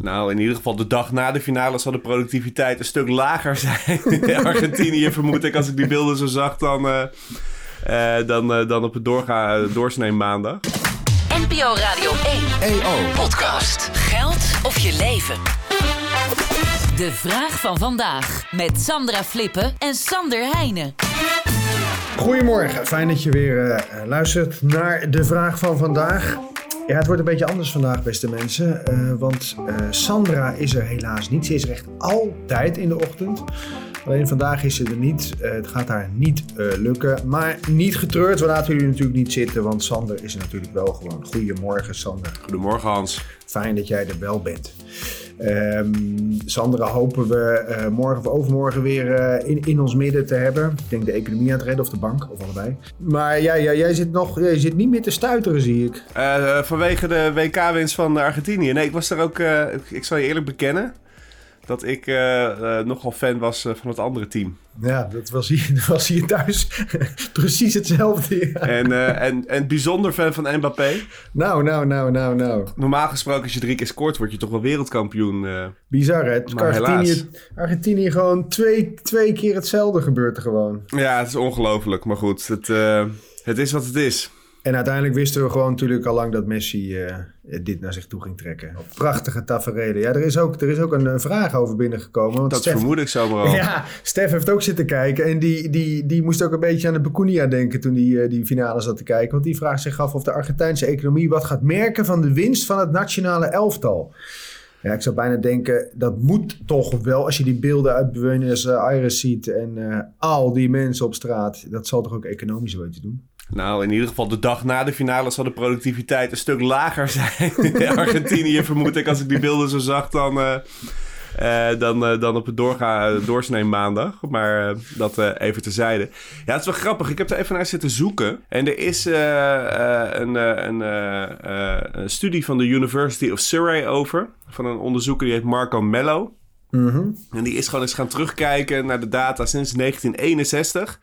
Nou, in ieder geval de dag na de finale zal de productiviteit een stuk lager zijn. in Argentinië vermoed ik, als ik die beelden zo zag, dan, uh, dan, uh, dan op het doorga, doorsnee maandag. NPO Radio 1 EO Podcast. Geld of je leven? De vraag van vandaag met Sandra Flippen en Sander Heijnen. Goedemorgen, fijn dat je weer uh, luistert naar de vraag van vandaag. Ja, het wordt een beetje anders vandaag, beste mensen. Uh, want uh, Sandra is er helaas niet. Ze is er echt altijd in de ochtend. Alleen vandaag is ze er niet. Uh, het gaat haar niet lukken. Maar niet getreurd. We laten jullie natuurlijk niet zitten. Want Sander is er natuurlijk wel gewoon. Goedemorgen, Sander. Goedemorgen, Hans. Fijn dat jij er wel bent. Um, Sandra hopen we uh, morgen of overmorgen weer uh, in, in ons midden te hebben. Ik denk de economie aan het redden of de bank, of allebei. Maar ja, ja, jij zit nog jij zit niet meer te stuiteren, zie ik. Uh, vanwege de WK-winst van Argentinië. Nee, ik was er ook, ik zal je eerlijk bekennen dat ik uh, nogal fan was uh, van het andere team. Ja, dat was hier, dat was hier thuis precies hetzelfde. Ja. En, en, en bijzonder fan van Mbappé. Nou, nou, nou, nou, nou. Normaal gesproken, als je drie keer scoort, word je toch wel wereldkampioen. Bizar, hè? Argentinië, Argentinië gewoon twee, twee keer hetzelfde gebeurt er gewoon. Ja, het is ongelooflijk. Maar goed, het, het is wat het is. En uiteindelijk wisten we gewoon natuurlijk al lang dat Messi uh, dit naar zich toe ging trekken. Prachtige tafereelen. Ja, er is ook, er is ook een, vraag over binnengekomen. Want dat Stef, vermoed ik zomaar al. Ja, Stef heeft ook zitten kijken. En die, die, die moest ook een beetje aan de Becunia denken toen die, uh, die finale zat te kijken. Want die vraagt zich af of de Argentijnse economie wat gaat merken van de winst van het nationale elftal. Ja, ik zou bijna denken, dat moet toch wel, als je die beelden uit Buenos Aires ziet en uh, al die mensen op straat, dat zal toch ook economisch wel iets doen? Nou, in ieder geval de dag na de finale zal de productiviteit een stuk lager zijn. in Argentinië vermoed ik, als ik die beelden zo zag, dan, uh, uh, dan, uh, dan op het doorga, doorsnee maandag. Maar dat even terzijde. Ja, het is wel grappig. Ik heb er even naar zitten zoeken. En er is een, een, een studie van de University of Surrey over. Van een onderzoeker die heet Marco Mello. Mm -hmm. En die is gewoon eens gaan terugkijken naar de data sinds 1961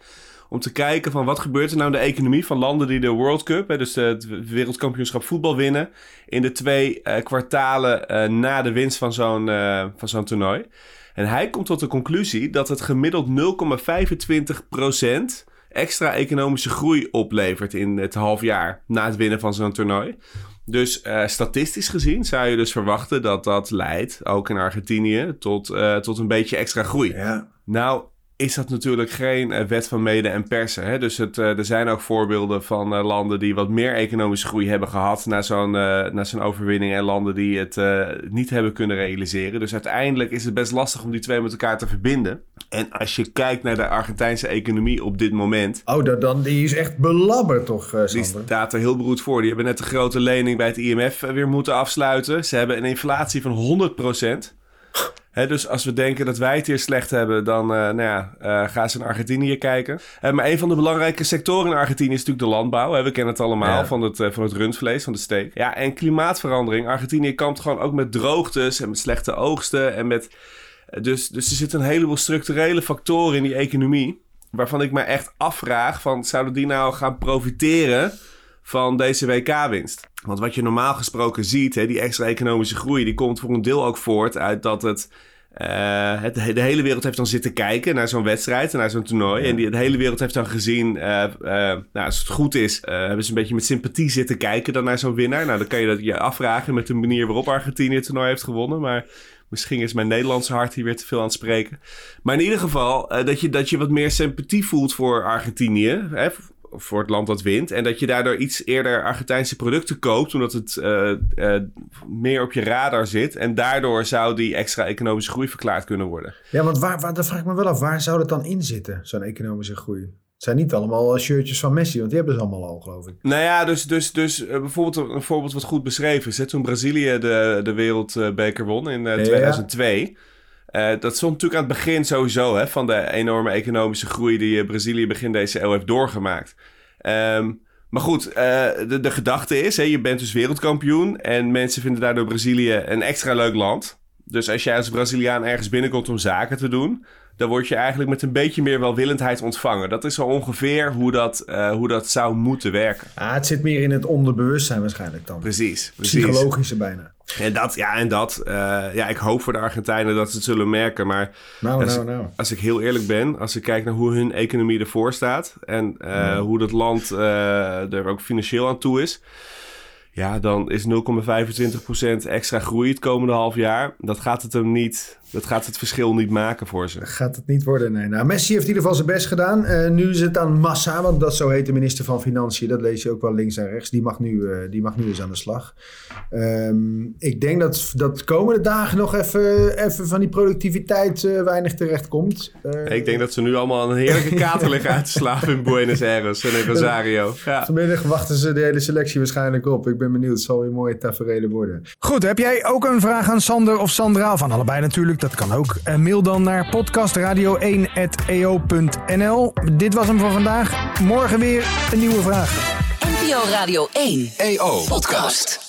om te kijken van wat gebeurt er nou in de economie van landen die de World Cup, hè, dus het wereldkampioenschap voetbal winnen, in de twee uh, kwartalen uh, na de winst van zo'n uh, van zo'n toernooi. En hij komt tot de conclusie dat het gemiddeld 0,25% extra economische groei oplevert in het half jaar na het winnen van zo'n toernooi. Dus statistisch gezien zou je dus verwachten dat dat leidt, ook in Argentinië, tot, tot een beetje extra groei. Ja. Nou, is dat natuurlijk geen uh, wet van mede en persen. Hè? Dus het, uh, er zijn ook voorbeelden van uh, landen die wat meer economische groei hebben gehad na zo'n, na zo'n overwinning en landen die het niet hebben kunnen realiseren. Dus uiteindelijk is het best lastig om die twee met elkaar te verbinden. En als je kijkt naar de Argentijnse economie op dit moment. Oh, dat dan, die is echt belabberd toch, Sander? Die staat er heel beroerd voor. Die hebben net de grote lening bij het IMF weer moeten afsluiten. Ze hebben een inflatie van 100 procent dus als we denken dat wij het hier slecht hebben, dan uh, nou ja, uh, gaan ze naar Argentinië kijken. Uh, maar een van de belangrijke sectoren in Argentinië is natuurlijk de landbouw. we kennen het allemaal van, het, van het rundvlees, van de steek. Ja, en klimaatverandering. Argentinië kampt gewoon ook met droogtes en met slechte oogsten. En met, dus, dus er zitten een heleboel structurele factoren in die economie. Waarvan ik me echt afvraag: van, zouden die nou gaan profiteren van deze WK-winst? Want wat je normaal gesproken ziet, hè, die extra economische groei, die komt voor een deel ook voort uit dat het. Uh, het, de hele wereld heeft dan zitten kijken naar zo'n wedstrijd, naar zo'n toernooi. En die, de hele wereld heeft dan gezien, uh, uh, nou, als het goed is, hebben ze een beetje met sympathie zitten kijken dan naar zo'n winnaar. Nou, dan kan je dat je afvragen met de manier waarop Argentinië het toernooi heeft gewonnen. Maar misschien is mijn Nederlandse hart hier weer te veel aan het spreken. Maar in ieder geval, dat, je, dat je wat meer sympathie voelt voor Argentinië. Hè, voor het land dat wint. En dat je daardoor iets eerder Argentijnse producten koopt, omdat het uh, uh, meer op je radar zit. En daardoor zou die extra economische groei verklaard kunnen worden. Ja, want waar, waar, dat vraag ik me wel af, waar zou dat dan in zitten, zo'n economische groei? Het zijn niet allemaal shirtjes van Messi, want die hebben ze allemaal al, geloof ik. Nou ja, dus, dus, dus bijvoorbeeld een voorbeeld wat goed beschreven is. Toen Brazilië de, de wereldbeker won in 2002... Uh, dat stond natuurlijk aan het begin sowieso hè, van de enorme economische groei die Brazilië begin deze eeuw heeft doorgemaakt. Um, maar goed, uh, de, de gedachte is, hè, je bent dus wereldkampioen en mensen vinden daardoor Brazilië een extra leuk land. Dus als jij als Braziliaan ergens binnenkomt om zaken te doen, dan word je eigenlijk met een beetje meer welwillendheid ontvangen. Dat is zo ongeveer hoe dat, uh, hoe dat zou moeten werken. Ah, het zit meer in het onderbewustzijn waarschijnlijk dan. Precies. precies. Psychologische bijna. En dat, ja, en dat. Uh, ja, ik hoop voor de Argentijnen dat ze het zullen merken. Maar nou, als, nou, nou. als ik heel eerlijk ben, als ik kijk naar hoe hun economie ervoor staat en uh, ja. hoe dat land er ook financieel aan toe is. Ja, dan is 0,25% extra groei het komende half jaar. Dat gaat het hem niet dat gaat het verschil niet maken voor ze. Gaat het niet worden, nee. Nou, Messi heeft in ieder geval zijn best gedaan. Uh, nu is het aan Massa, want dat zo heet de minister van Financiën. Dat lees je ook wel links en rechts. Die mag nu, uh, die mag nu eens aan de slag. Um, ik denk dat, dat de komende dagen nog even, even van die productiviteit uh, weinig terecht komt. ik denk dat ze nu allemaal een heerlijke kater liggen uit te slapen in Buenos Aires en in Rosario. Ja. Vanmiddag wachten ze de hele selectie waarschijnlijk op. Ik ben benieuwd. Het zal weer mooie tafereelen worden. Goed, heb jij ook een vraag aan Sander of Sandra? Van allebei natuurlijk. Dat kan ook. Uh, mail dan naar podcastradio1.eo.nl. Dit was hem voor vandaag. Morgen weer een nieuwe vraag. NPO Radio 1 EO Podcast.